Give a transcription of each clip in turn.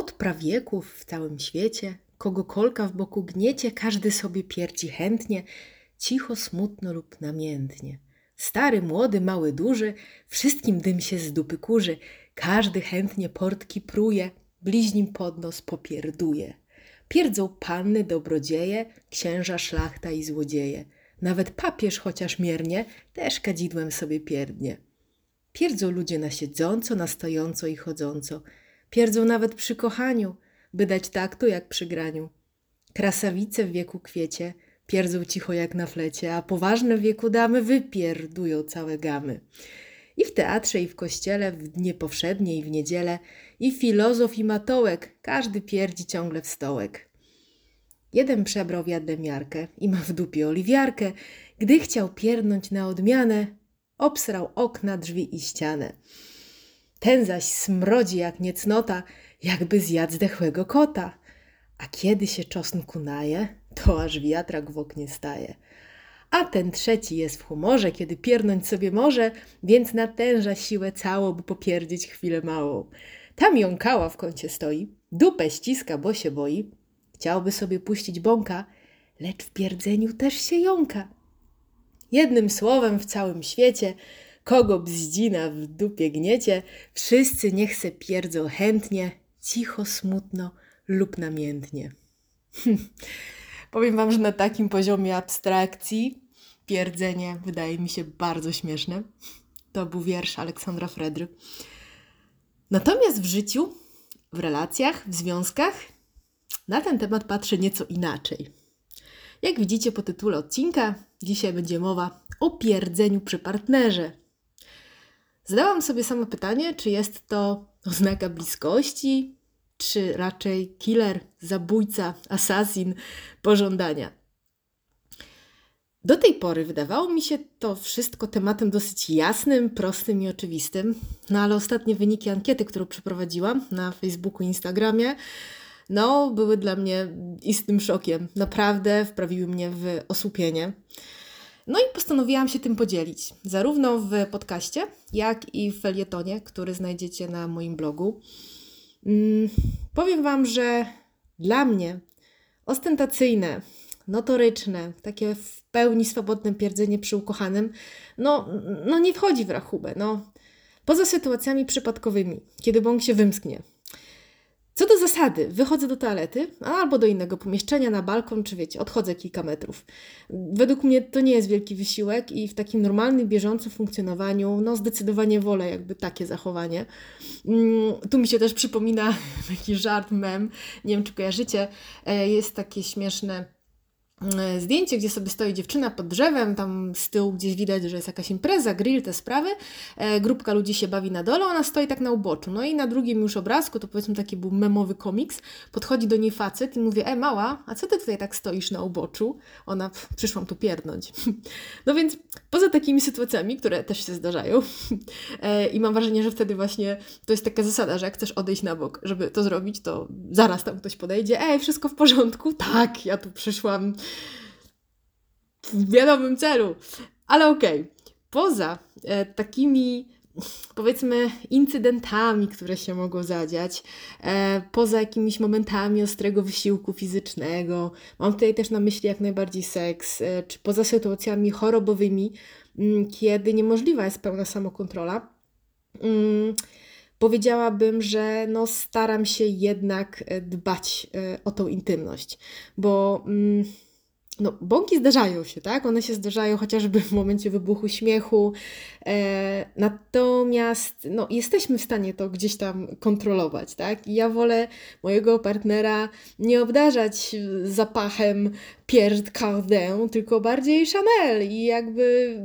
Od prawieków w całym świecie, kogo kolka w boku gniecie, każdy sobie pierdzi chętnie, cicho, smutno lub namiętnie. Stary, młody, mały, duży, wszystkim dym się z dupy kurzy, każdy chętnie portki pruje, bliźnim pod nos popierduje. Pierdzą panny, dobrodzieje, księża, szlachta i złodzieje. Nawet papież chociaż miernie, też kadzidłem sobie pierdnie. Pierdzą ludzie na siedząco, na stojąco i chodząco. Pierdzą nawet przy kochaniu, by dać taktu jak przy graniu. Krasawice w wieku kwiecie pierdzą cicho jak na flecie, a poważne w wieku damy wypierdują całe gamy. I w teatrze, i w kościele, w dnie powszednie, i w niedzielę, i filozof, i matołek, każdy pierdzi ciągle w stołek. Jeden przebrał w miarkę i ma w dupie oliwiarkę. Gdy chciał piernąć na odmianę, obsrał okna, drzwi i ścianę. Ten zaś smrodzi jak niecnota, jakby zjadł zdechłego kota. A kiedy się czosnku naje, to aż wiatrak w oknie staje. A ten trzeci jest w humorze, kiedy piernąć sobie może, więc natęża siłę całą, by popierdzić chwilę małą. Tam jąkała w kącie stoi, dupę ściska, bo się boi. Chciałby sobie puścić bąka, lecz w pierdzeniu też się jąka. Jednym słowem w całym świecie, kogo bzdzina w dupie gniecie, wszyscy niech se pierdzą chętnie, cicho, smutno lub namiętnie. Powiem Wam, że na takim poziomie abstrakcji pierdzenie wydaje mi się bardzo śmieszne. To był wiersz Aleksandra Fredry. Natomiast w życiu, w relacjach, w związkach na ten temat patrzę nieco inaczej. Jak widzicie po tytule odcinka, dzisiaj będzie mowa o pierdzeniu przy partnerze. Zadałam sobie samo pytanie, czy jest to oznaka bliskości, czy raczej killer, zabójca, asasin pożądania. Do tej pory wydawało mi się to wszystko tematem dosyć jasnym, prostym i oczywistym, no ale ostatnie wyniki ankiety, którą przeprowadziłam na Facebooku i Instagramie, no, były dla mnie istnym szokiem. Naprawdę wprawiły mnie w osłupienie. No i postanowiłam się tym podzielić, zarówno w podcaście, jak i w felietonie, który znajdziecie na moim blogu. Mm, powiem Wam, że dla mnie ostentacyjne, notoryczne, takie w pełni swobodne pierdzenie przy ukochanym, no, no nie wchodzi w rachubę. No. Poza sytuacjami przypadkowymi, kiedy bąk się wymsknie, co do zasady, wychodzę do toalety albo do innego pomieszczenia, na balkon, czy wiecie, odchodzę kilka metrów. Według mnie to nie jest wielki wysiłek i w takim normalnym, bieżącym funkcjonowaniu, no zdecydowanie wolę jakby takie zachowanie. Mm, tu mi się też przypomina taki żart, mem, nie wiem czy kojarzycie, e, jest takie śmieszne zdjęcie, gdzie sobie stoi dziewczyna pod drzewem, tam z tyłu gdzieś widać, że jest jakaś impreza, grill, te sprawy. E, grupka ludzi się bawi na dole, ona stoi tak na uboczu. No i na drugim już obrazku, to powiedzmy taki był memowy komiks, podchodzi do niej facet i mówi, e mała, a co ty tutaj tak stoisz na uboczu? Ona, przyszłam tu pierdnąć. no więc poza takimi sytuacjami, które też się zdarzają e, i mam wrażenie, że wtedy właśnie to jest taka zasada, że jak chcesz odejść na bok, żeby to zrobić, to zaraz tam ktoś podejdzie, ej, wszystko w porządku? Tak, ja tu przyszłam w wiadomym celu. Ale okej, okay. poza e, takimi powiedzmy incydentami, które się mogą zadziać, e, poza jakimiś momentami ostrego wysiłku fizycznego, mam tutaj też na myśli jak najbardziej seks, e, czy poza sytuacjami chorobowymi, m, mm, kiedy niemożliwa jest pełna samokontrola. Mm, powiedziałabym, że no staram się jednak e, dbać e, o tą intymność, bo mm, no, bąki zdarzają się, tak? One się zdarzają chociażby w momencie wybuchu śmiechu. E, natomiast no, jesteśmy w stanie to gdzieś tam kontrolować, tak? I ja wolę mojego partnera nie obdarzać zapachem Pierre Cardin, tylko bardziej Chanel i jakby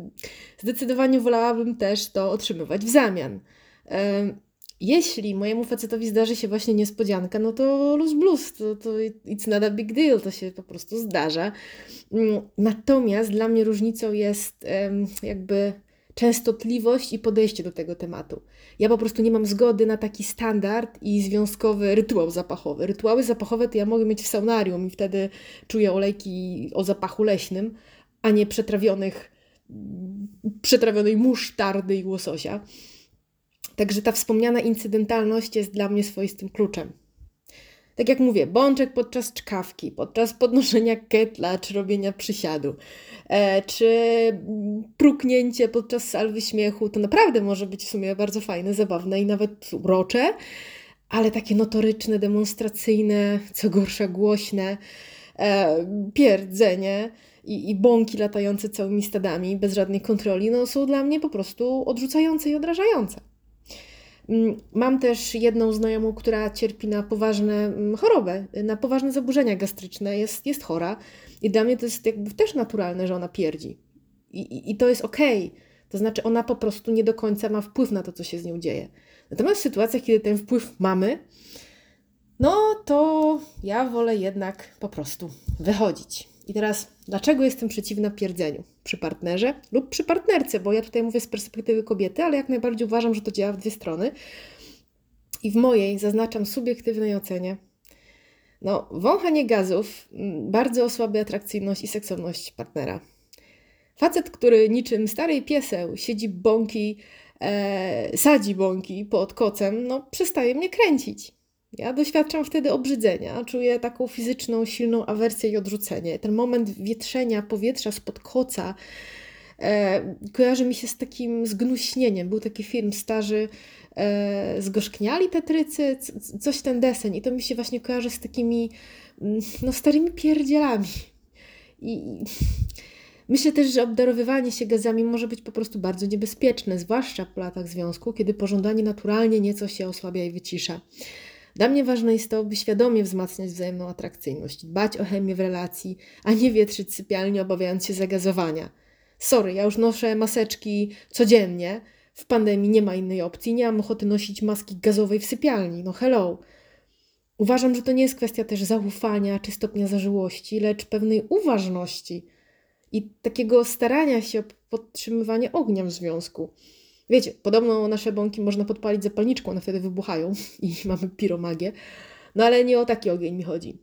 zdecydowanie wolałabym też to otrzymywać w zamian. E, jeśli mojemu facetowi zdarzy się właśnie niespodzianka, no to luz blues, to, to it's not a big deal, to się po prostu zdarza. Mm, natomiast dla mnie różnicą jest jakby częstotliwość i podejście do tego tematu. Ja po prostu nie mam zgody na taki standard i związkowy rytuał zapachowy. Rytuały zapachowe to ja mogę mieć w saunarium i wtedy czuję olejki o zapachu leśnym, a nie przetrawionych, przetrawionej musztardy i łososia. Także ta wspomniana incydentalność jest dla mnie swoistym kluczem. Tak jak mówię, bączek podczas czkawki, podczas podnoszenia ketla czy robienia przysiadu, e, czy pruknięcie podczas salwy śmiechu, to naprawdę może być w sumie bardzo fajne, zabawne i nawet urocze, ale takie notoryczne, demonstracyjne, co gorsza głośne, e, pierdzenie i, i bąki latające całymi stadami bez żadnej kontroli, no są dla mnie po prostu odrzucające i odrażające. Mm, mam też jedną znajomą, która cierpi na poważne mm, chorobę, na poważne zaburzenia gastryczne, jest, jest chora i dla mnie to jest jakby też naturalne, że ona pierdzi. I, i, i to jest okej. To znaczy, ona po prostu nie do końca ma wpływ na to, co się z nią dzieje. Natomiast w sytuacjach, kiedy ten wpływ mamy, no to ja wolę jednak po prostu wychodzić. I teraz, dlaczego jestem przeciwna pierdzeniu przy partnerze lub przy partnerce? Bo ja tutaj mówię z perspektywy kobiety, ale jak najbardziej uważam, że to działa w dwie strony. I w mojej zaznaczam subiektywnej ocenie. No, wąchanie gazów mm, bardzo osłabia atrakcyjność i seksowność partnera. Facet, który niczym starej pieseł siedzi bąki, e, sadzi bąki pod kocem, no przestaje mnie kręcić. Ja doświadczam wtedy obrzydzenia, czuję taką fizyczną, silną awersję i odrzucenie. Ten moment wietrzenia powietrza spod koca e, kojarzy mi się z takim zgnuśnieniem. Był taki film starzy e, Zgorzkniali tetrycy, coś ten deseń i to mi się właśnie kojarzy z takimi mm, no, starymi pierdzielami. I myślę też, że obdarowywanie się gazami może być po prostu bardzo niebezpieczne, zwłaszcza po latach związku, kiedy pożądanie naturalnie nieco się osłabia i wycisza. Dla mnie ważne jest to, by świadomie wzmacniać wzajemną atrakcyjność, dbać o chemię w relacji, a nie wietrzyć sypialni obawiając się zagazowania. Sorry, ja już noszę maseczki codziennie. W pandemii nie ma innej opcji. Nie mam ochoty nosić maski gazowej w sypialni. No hello. Uważam, że to nie jest kwestia też zaufania czy stopnia zażyłości, lecz pewnej uważności i takiego starania się o podtrzymywanie ognia w związku. Wiecie, podobno nasze bąki można podpalić zapalniczką, one wtedy wybuchają i mamy piromagię. No ale nie o taki ogień mi chodzi.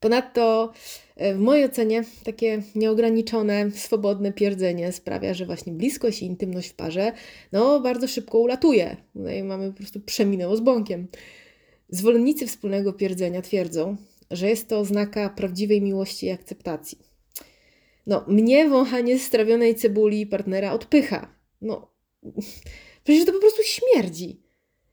Ponadto e, w mojej ocenie takie nieograniczone, swobodne pierdzenie sprawia, że właśnie bliskość i intymność w parze no bardzo szybko ulatuje. No i mamy po prostu przeminęło z bąkiem. Zwolennicy wspólnego pierdzenia twierdzą, że jest to oznaka prawdziwej miłości i akceptacji. No, mnie wąchanie strawionej cebuli partnera odpycha. No, Przecież to po prostu śmierdzi.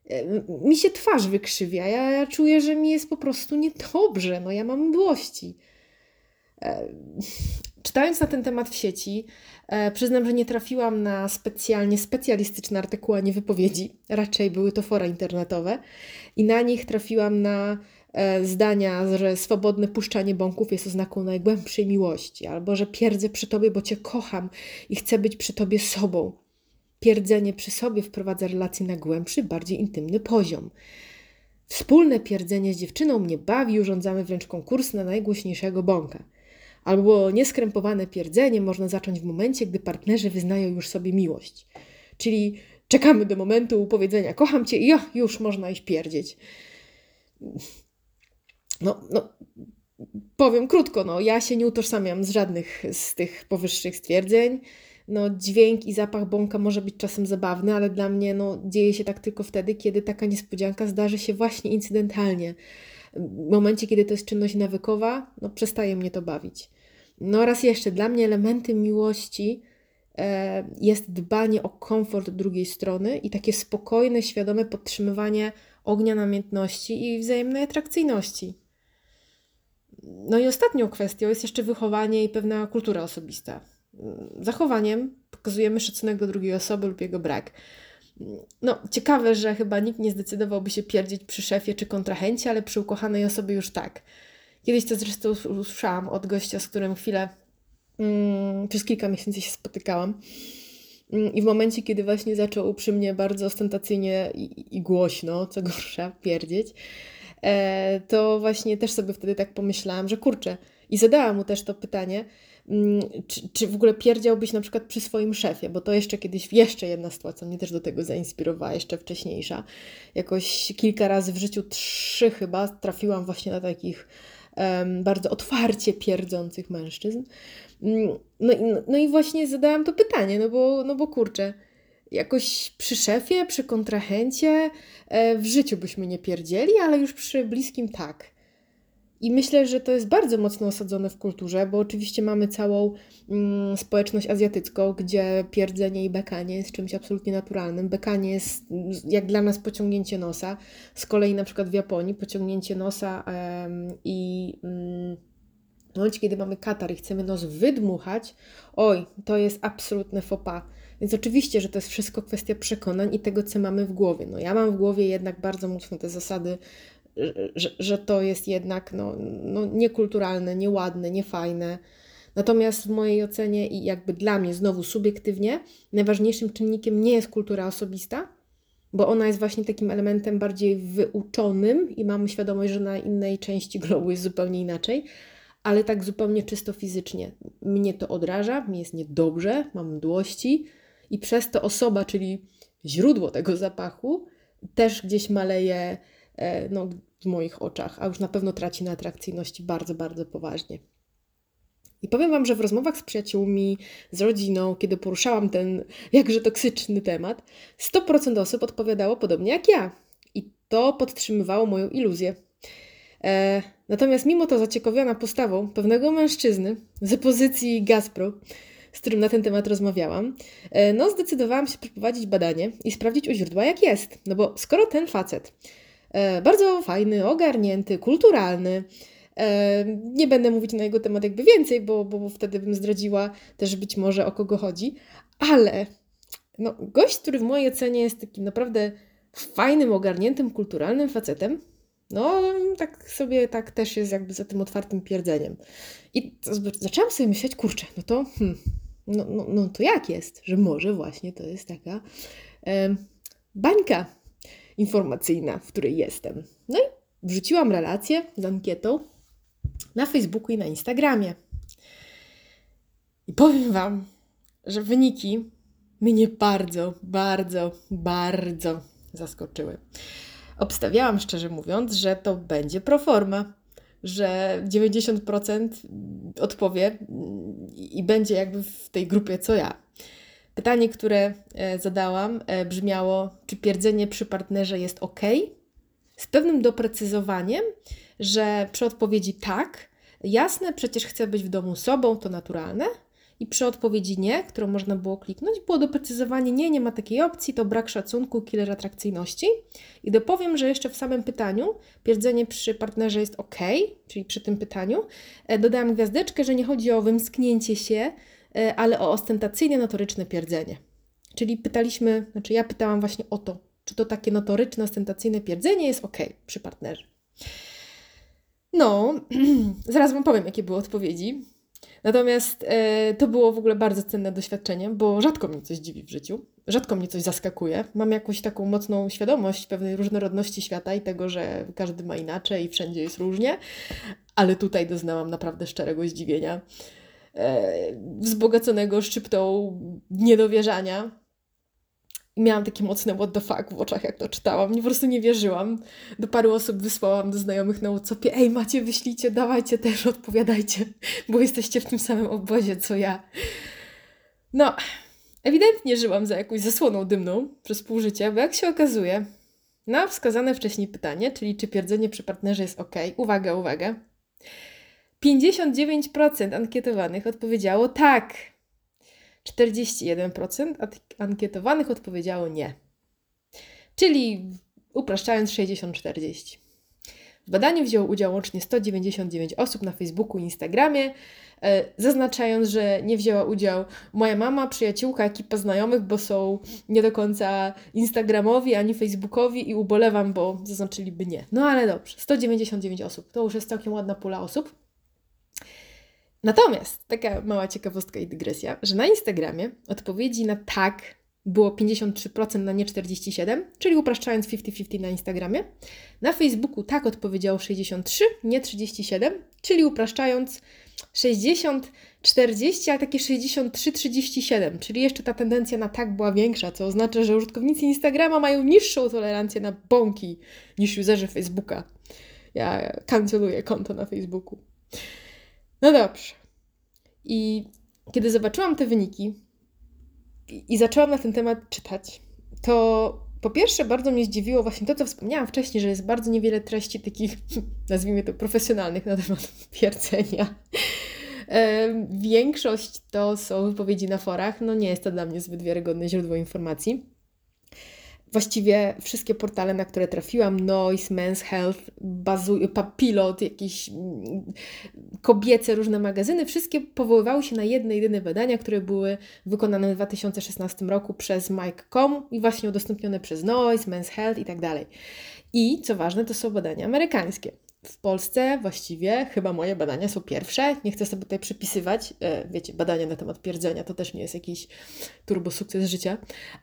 E, mi się twarz wykrzywia. Ja, ja czuję, że mi jest po prostu niedobrze. No ja mam mdłości. E, czytając na ten temat w sieci, e, przyznam, że nie trafiłam na specjalnie specjalistyczne artykuły, a nie wypowiedzi. Raczej były to fora internetowe. I na nich trafiłam na zdania, że swobodne puszczanie bąków jest oznaką najgłębszej miłości, albo że pierdzę przy tobie, bo cię kocham i chcę być przy tobie sobą. Pierdzenie przy sobie wprowadza relacje na głębszy, bardziej intymny poziom. Wspólne pierdzenie z dziewczyną mnie bawi, urządzamy wręcz konkurs na najgłośniejszego bąka. Albo nieskrępowane pierdzenie można zacząć w momencie, gdy partnerzy wyznają już sobie miłość. Czyli czekamy do momentu powiedzenia kocham cię i jo, już można iść pierdzieć. No, no, powiem krótko, no, ja się nie utożsamiam z żadnych z tych powyższych stwierdzeń no, dźwięk i zapach bąka może być czasem zabawny, ale dla mnie no, dzieje się tak tylko wtedy, kiedy taka niespodzianka zdarzy się właśnie incydentalnie. W momencie, kiedy to jest czynność nawykowa, no, przestaje mnie to bawić. No raz jeszcze, dla mnie elementem miłości e, jest dbanie o komfort drugiej strony i takie spokojne, świadome podtrzymywanie ognia namiętności i wzajemnej atrakcyjności. No i ostatnią kwestią jest jeszcze wychowanie i pewna kultura osobista zachowaniem pokazujemy szacunek do drugiej osoby lub jego brak. No, ciekawe, że chyba nikt nie zdecydowałby się pierdzić przy szefie czy kontrahencie, ale przy ukochanej osobie już tak. Kiedyś to zresztą usłyszałam od gościa, z którym chwilę mm, przez kilka miesięcy się spotykałam. Mm, I w momencie, kiedy właśnie zaczął przy mnie bardzo ostentacyjnie i, i głośno, co gorsza, pierdzieć, e, to właśnie też sobie wtedy tak pomyślałam, że kurczę, i zadałam mu też to pytanie, Mm, czy, czy w ogóle pierdziałbyś na przykład przy swoim szefie, bo to jeszcze kiedyś, jeszcze jedna sytuacja mnie też do tego zainspirowała, jeszcze wcześniejsza. Jakoś kilka razy w życiu, trzy chyba, trafiłam właśnie na takich um, bardzo otwarcie pierdzących mężczyzn. Mm, no i, no i właśnie zadałam to pytanie, no bo, no bo kurczę, jakoś przy szefie, przy kontrahencie e, w życiu byśmy nie pierdzieli, ale już przy bliskim tak. I myślę, że to jest bardzo mocno osadzone w kulturze, bo oczywiście mamy całą mm, społeczność azjatycką, gdzie pierdzenie i bekanie jest czymś absolutnie naturalnym. Bekanie jest jak dla nas pociągnięcie nosa. Z kolei na przykład w Japonii pociągnięcie nosa i mm, w momencie, kiedy mamy katar i chcemy nos wydmuchać, oj, to jest absolutne pas. Więc oczywiście, że to jest wszystko kwestia przekonań i tego, co mamy w głowie. No ja mam w głowie jednak bardzo mocno te zasady że, że to jest jednak no, no, niekulturalne, nieładne, niefajne. Natomiast w mojej ocenie i jakby dla mnie, znowu subiektywnie, najważniejszym czynnikiem nie jest kultura osobista, bo ona jest właśnie takim elementem bardziej wyuczonym i mamy świadomość, że na innej części globu jest zupełnie inaczej, ale tak zupełnie czysto fizycznie. Mnie to odraża, mi jest niedobrze, mam mdłości i przez to osoba, czyli źródło tego zapachu, też gdzieś maleje no, w moich oczach, a już na pewno traci na atrakcyjności bardzo, bardzo poważnie. I powiem Wam, że w rozmowach z przyjaciółmi, z rodziną, kiedy poruszałam ten jakże toksyczny temat, 100% osób odpowiadało podobnie jak ja. I to podtrzymywało moją iluzję. E, natomiast mimo to zaciekawiona postawą pewnego mężczyzny z pozycji Gazpro, z którym na ten temat rozmawiałam, e, no zdecydowałam się przeprowadzić badanie i sprawdzić u źródła jak jest. No bo skoro ten facet E, bardzo fajny, ogarnięty, kulturalny. E, nie będę mówić na jego temat jakby więcej, bo, bo wtedy bym zdradziła też być może o kogo chodzi, ale no, gość, który w mojej ocenie jest takim naprawdę fajnym, ogarniętym, kulturalnym facetem, no tak sobie tak też jest jakby za tym otwartym pierdzeniem. I zaczęłam sobie myśleć, kurczę, no to hmm, no, no, no to jak jest, że może właśnie to jest taka e, bańka informacyjna, w której jestem. No i wrzuciłam relację z ankietą na Facebooku i na Instagramie. I powiem Wam, że wyniki mnie bardzo, bardzo, bardzo zaskoczyły. Obstawiałam, szczerze mówiąc, że to będzie proforma, że 90% odpowie i będzie jakby w tej grupie co ja. Pytanie, które e, zadałam, e, brzmiało: czy pierdzenie przy partnerze jest ok? Z pewnym doprecyzowaniem, że przy odpowiedzi tak, jasne, przecież chcę być w domu sobą, to naturalne. I przy odpowiedzi nie, którą można było kliknąć, było doprecyzowanie nie, nie ma takiej opcji, to brak szacunku, killer atrakcyjności. I dopowiem, że jeszcze w samym pytaniu pierdzenie przy partnerze jest ok, czyli przy tym pytaniu. E, dodałam gwiazdeczkę, że nie chodzi o wymsknięcie się ale o ostentacyjne notoryczne pierdzenie. Czyli pytaliśmy, znaczy ja pytałam właśnie o to, czy to takie notoryczne, ostentacyjne pierdzenie jest ok przy partnerze. No, zaraz Wam powiem, jakie były odpowiedzi. Natomiast e, to było w ogóle bardzo cenne doświadczenie, bo rzadko mnie coś dziwi w życiu, rzadko mnie coś zaskakuje. Mam jakąś taką mocną świadomość pewnej różnorodności świata i tego, że każdy ma inaczej i wszędzie jest różnie, ale tutaj doznałam naprawdę szczerego zdziwienia e, wzbogaconego szczyptą niedowierzania. I miałam takie mocne what the fuck w oczach, jak to czytałam. Nie, po prostu nie wierzyłam. Do paru osób wysłałam do znajomych na Whatsappie ej, macie, wyślijcie, dawajcie też, odpowiadajcie, bo jesteście w tym samym obozie, co ja. No, ewidentnie żyłam za jakąś zasłoną dymną przez pół życia, bo jak się okazuje, na wskazane wcześniej pytanie, czyli czy pierdzenie przy partnerze jest ok, uwaga, uwaga, 59% ankietowanych odpowiedziało tak. 41% ankietowanych odpowiedziało nie. Czyli upraszczając 60-40. W badaniu wzięło udział łącznie 199 osób na Facebooku i Instagramie, e, zaznaczając, że nie wzięła udział moja mama, przyjaciółka, ekipa znajomych, bo są nie do końca Instagramowi ani Facebookowi i ubolewam, bo zaznaczyliby nie. No ale dobrze, 199 osób, to już jest całkiem ładna pula osób. Natomiast taka mała ciekawostka i dygresja, że na Instagramie odpowiedzi na tak było 53% na nie 47%, czyli upraszczając 50-50 na Instagramie. Na Facebooku tak odpowiedziało 63, nie 37, czyli upraszczając 60, 40, a takie 63, 37, czyli jeszcze ta tendencja na tak była większa, co oznacza, że użytkownicy Instagrama mają niższą tolerancję na bąki niż userzy Facebooka. Ja kanceluję konto na Facebooku. No dobrze. I kiedy zobaczyłam te wyniki, i zaczęłam na ten temat czytać, to po pierwsze bardzo mnie zdziwiło właśnie to, co wspomniałam wcześniej, że jest bardzo niewiele treści takich, nazwijmy to, profesjonalnych na temat pierdzenia. Większość to są wypowiedzi na forach. No nie jest to dla mnie zbyt wiarygodne źródło informacji. Właściwie wszystkie portale, na które trafiłam, Noise, Men's Health, Bazu, Papilot, jakieś mm, kobiece różne magazyny, wszystkie powoływały się na jedne jedyne badania, które były wykonane w 2016 roku przez Mike.com i właśnie udostępnione przez Noise, Men's Health i tak dalej. I co ważne, to są badania amerykańskie w Polsce właściwie chyba moje badania są pierwsze. Nie chcę sobie tutaj przypisywać, e, wiecie, badania na temat pierdzenia to też nie jest jakiś turbo sukces życia,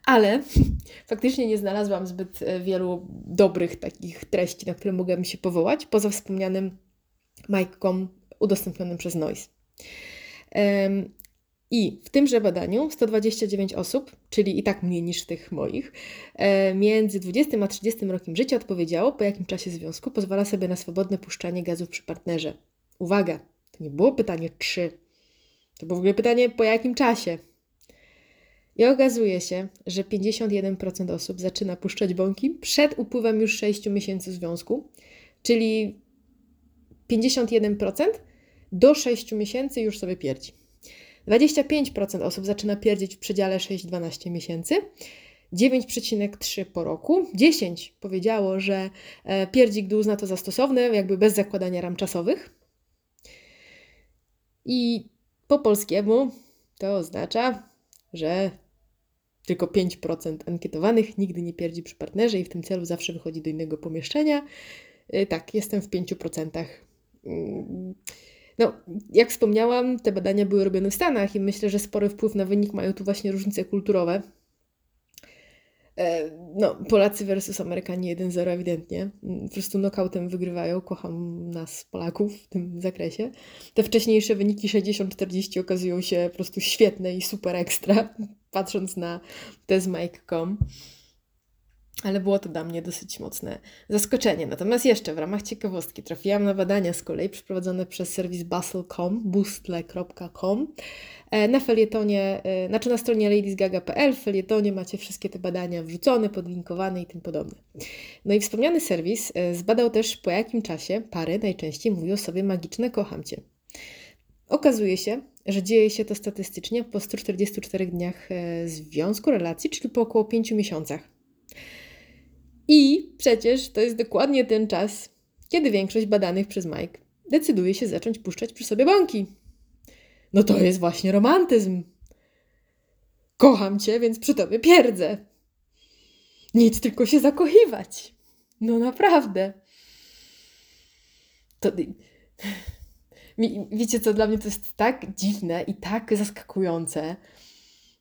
ale faktycznie nie znalazłam zbyt e, wielu dobrych takich treści, na które mogłabym się powołać, poza wspomnianym Mike.com udostępnionym przez Noise. I w tymże badaniu 129 osób, czyli i tak mniej niż tych moich, e, między 20 a 30 rokiem życia odpowiedziało, po jakim czasie związku pozwala sobie na swobodne puszczanie gazów przy partnerze. Uwaga, to nie było pytanie czy, to było w ogóle pytanie po jakim czasie. I okazuje się, że 51% osób zaczyna puszczać bąki przed upływem już 6 miesięcy związku, czyli 51% do 6 miesięcy już sobie pierdzi. 25% osób zaczyna pierdzieć w przedziale 6-12 miesięcy. 9,3 po roku. 10 powiedziało, że e, pierdzi, gdy uzna to za stosowne, jakby bez zakładania ram czasowych. I po polskiemu to oznacza, że tylko 5% ankietowanych nigdy nie pierdzi przy partnerze i w tym celu zawsze wychodzi do innego pomieszczenia. E, tak, jestem w 5%. No, jak wspomniałam, te badania były robione w Stanach i myślę, że spory wpływ na wynik mają tu właśnie różnice kulturowe. E, no, Polacy versus Amerykanie 1-0 ewidentnie. Po prostu knockoutem wygrywają. Kocham nas, Polaków, w tym zakresie. Te wcześniejsze wyniki 60-40 okazują się po prostu świetne i super ekstra, patrząc na te z Mike.com ale było to dla mnie dosyć mocne zaskoczenie. Natomiast jeszcze w ramach ciekawostki trafiłam na badania z kolei przeprowadzone przez serwis bustle.com, boostle.com. E, na felietonie, e, znaczy na stronie ladiesgaga.pl w felietonie macie wszystkie te badania wrzucone, podlinkowane i tym podobne. No i wspomniany serwis e, zbadał też po jakim czasie pary najczęściej mówią sobie magiczne kocham Cię. Okazuje się, że dzieje się to statystycznie po 144 dniach związku, relacji, czyli po około 5 miesiącach. I przecież to jest dokładnie ten czas, kiedy większość badanych przez Mike decyduje się zacząć puszczać przy sobie bąki. No to jest właśnie romantyzm. Kocham cię, więc przy tobie pierdzę. Nic tylko się zakochiwać. No naprawdę. To. Wiecie co, dla mnie to jest tak dziwne i tak zaskakujące,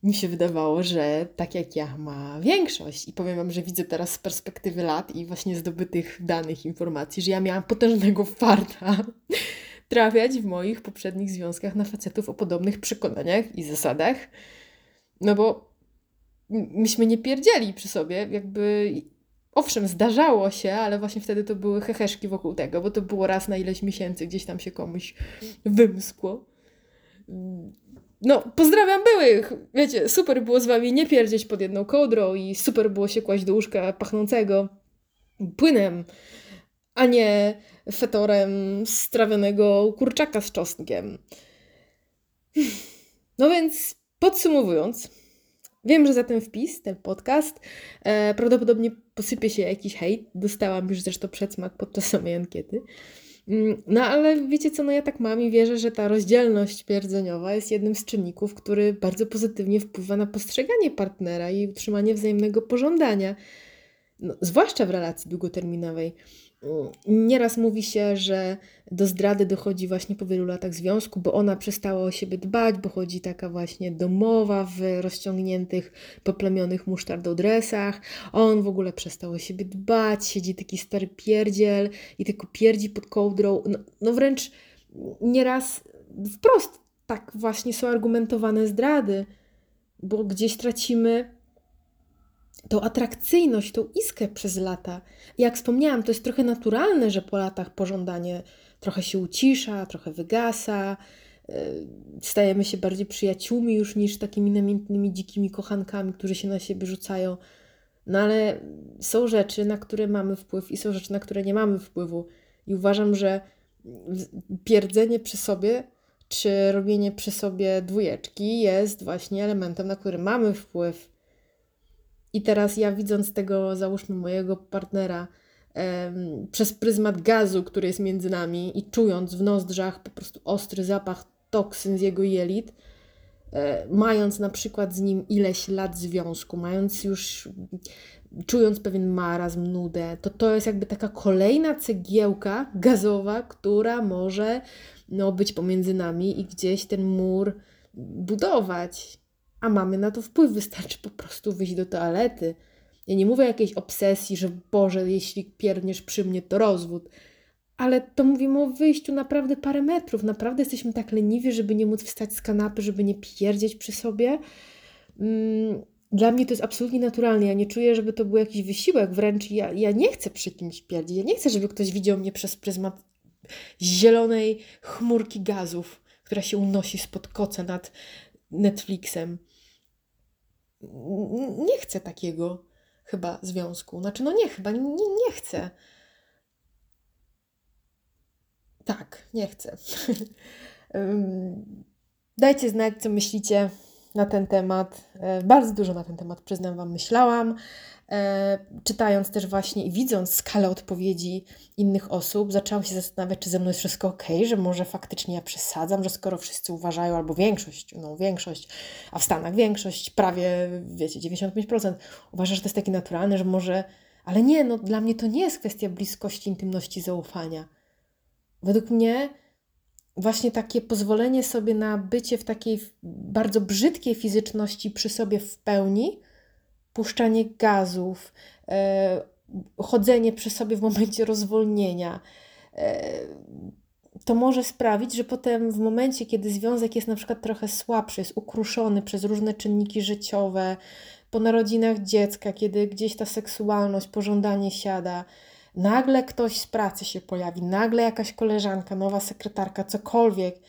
mi się wydawało, że tak jak ja ma większość. I powiem Wam, że widzę teraz z perspektywy lat i właśnie zdobytych danych, informacji, że ja miałam potężnego farta trafiać w moich poprzednich związkach na facetów o podobnych przekonaniach i zasadach. No bo myśmy nie pierdzieli przy sobie, jakby owszem, zdarzało się, ale właśnie wtedy to były heheszki wokół tego, bo to było raz na ileś miesięcy, gdzieś tam się komuś wymskło no, pozdrawiam byłych! Wiecie, super było z wami nie pierdzieć pod jedną kołdrą i super było się kłaść do łóżka pachnącego płynem, a nie fetorem strawionego kurczaka z czosnkiem. No więc, podsumowując, wiem, że za ten wpis, ten podcast, e, prawdopodobnie posypie się jakiś hejt. Dostałam już zresztą przedsmak podczas samej ankiety. Mm, no ale wiecie co, no ja tak mam i wierzę, że ta rozdzielność pierdzeniowa jest jednym z czynników, który bardzo pozytywnie wpływa na postrzeganie partnera i utrzymanie wzajemnego pożądania, no, zwłaszcza w relacji długoterminowej. Nieraz mówi się, że do zdrady dochodzi właśnie po wielu latach związku, bo ona przestała o siebie dbać, bo chodzi taka właśnie domowa w rozciągniętych, poplemionych musztardą dresach. On w ogóle przestał o siebie dbać, siedzi taki stary pierdziel i tylko pierdzi pod kołdrą. No, no wręcz nieraz wprost tak właśnie są argumentowane zdrady, bo gdzieś tracimy tą atrakcyjność, tą iskę przez lata. Jak wspomniałam, to jest trochę naturalne, że po latach pożądanie trochę się ucisza, trochę wygasa. stajemy się bardziej przyjaciółmi już niż takimi namiętnymi, dzikimi kochankami, którzy się na siebie rzucają. No ale są rzeczy, na które mamy wpływ i są rzeczy, na które nie mamy wpływu. I uważam, że pierdzenie przy sobie, czy robienie przy sobie dwójeczki jest właśnie elementem, na który mamy wpływ. I teraz ja widząc tego, załóżmy mojego partnera, przez pryzmat gazu, który jest między nami i czując w nozdrzach po prostu ostry zapach toksyn z jego jelit, e, mając na przykład z nim ileś lat związku, mając już, czując pewien marazm, nudę, to to jest jakby taka kolejna cegiełka gazowa, która może no, być pomiędzy nami i gdzieś ten mur budować. A mamy na to wpływ, wystarczy po prostu wyjść do toalety. Ja nie mówię o jakiejś obsesji, że Boże, jeśli pierniesz przy mnie, to rozwód ale to mówimy o wyjściu naprawdę parę metrów. Naprawdę jesteśmy tak leniwi, żeby nie móc wstać z kanapy, żeby nie pierdzieć przy sobie. Mm, dla mnie to jest absolutnie naturalne. Ja nie czuję, żeby to był jakiś wysiłek. Wręcz ja, ja nie chcę przy kimś pierdzić. Ja nie chcę, żeby ktoś widział mnie przez pryzmat zielonej chmurki gazów, która się unosi spod koca nad Netflixem. Nie chcę takiego chyba związku. Znaczy, no nie, chyba nie, nie chcę. Tak, nie chcę. Dajcie znać, co myślicie na ten temat. E, bardzo dużo na ten temat, przyznam Wam, myślałam. E, czytając też właśnie i widząc skalę odpowiedzi innych osób, zaczęłam się zastanawiać, czy ze mną jest wszystko ok, że może faktycznie ja przesadzam, że skoro wszyscy uważają, albo większość, no większość, a w Stanach większość, prawie, wiecie, 95% uważa, że to jest takie naturalne, że może, ale nie, no dla mnie to nie jest kwestia bliskości, intymności, zaufania Według mnie właśnie takie pozwolenie sobie na bycie w takiej bardzo brzydkiej fizyczności przy sobie w pełni, puszczanie gazów, e, chodzenie przy sobie w momencie rozwolnienia, e, to może sprawić, że potem w momencie, kiedy związek jest na przykład trochę słabszy, jest ukruszony przez różne czynniki życiowe, po narodzinach dziecka, kiedy gdzieś ta seksualność, pożądanie siada, nagle ktoś z pracy się pojawi, nagle jakaś koleżanka, nowa sekretarka, cokolwiek.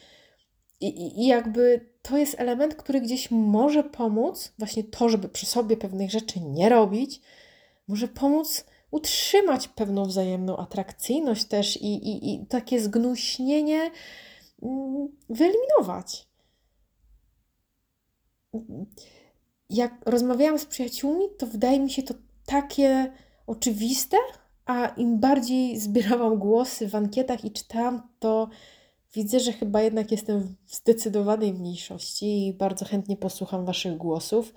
I, i, I jakby to jest element, który gdzieś może pomóc, właśnie to, żeby przy sobie pewnych rzeczy nie robić, może pomóc utrzymać pewną wzajemną atrakcyjność też i, i, i takie zgnuśnienie mm, wyeliminować. Jak rozmawiałam z przyjaciółmi, to wydaje mi się to takie oczywiste, a im bardziej zbierałam głosy w ankietach i czytałam, to widzę, że chyba jednak jestem w zdecydowanej mniejszości i bardzo chętnie posłucham Waszych głosów.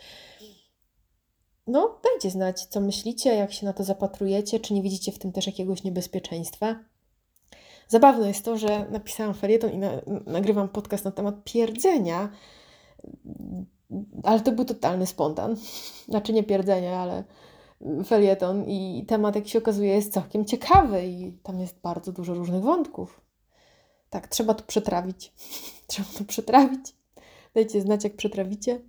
No, dajcie znać, co myślicie, jak się na to zapatrujecie, czy nie widzicie w tym też jakiegoś niebezpieczeństwa. Zabawne jest to, że napisałam felieton i na, nagrywam podcast na temat pierdzenia, ale to był totalny spontan. Znaczy nie pierdzenia, ale felieton i temat, jak się okazuje, jest całkiem ciekawy i tam jest bardzo dużo różnych wątków. Tak, trzeba to przetrawić. trzeba to przetrawić. Dajcie znać, jak przetrawicie.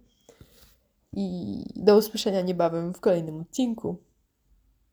I do usłyszenia niebawem w kolejnym odcinku.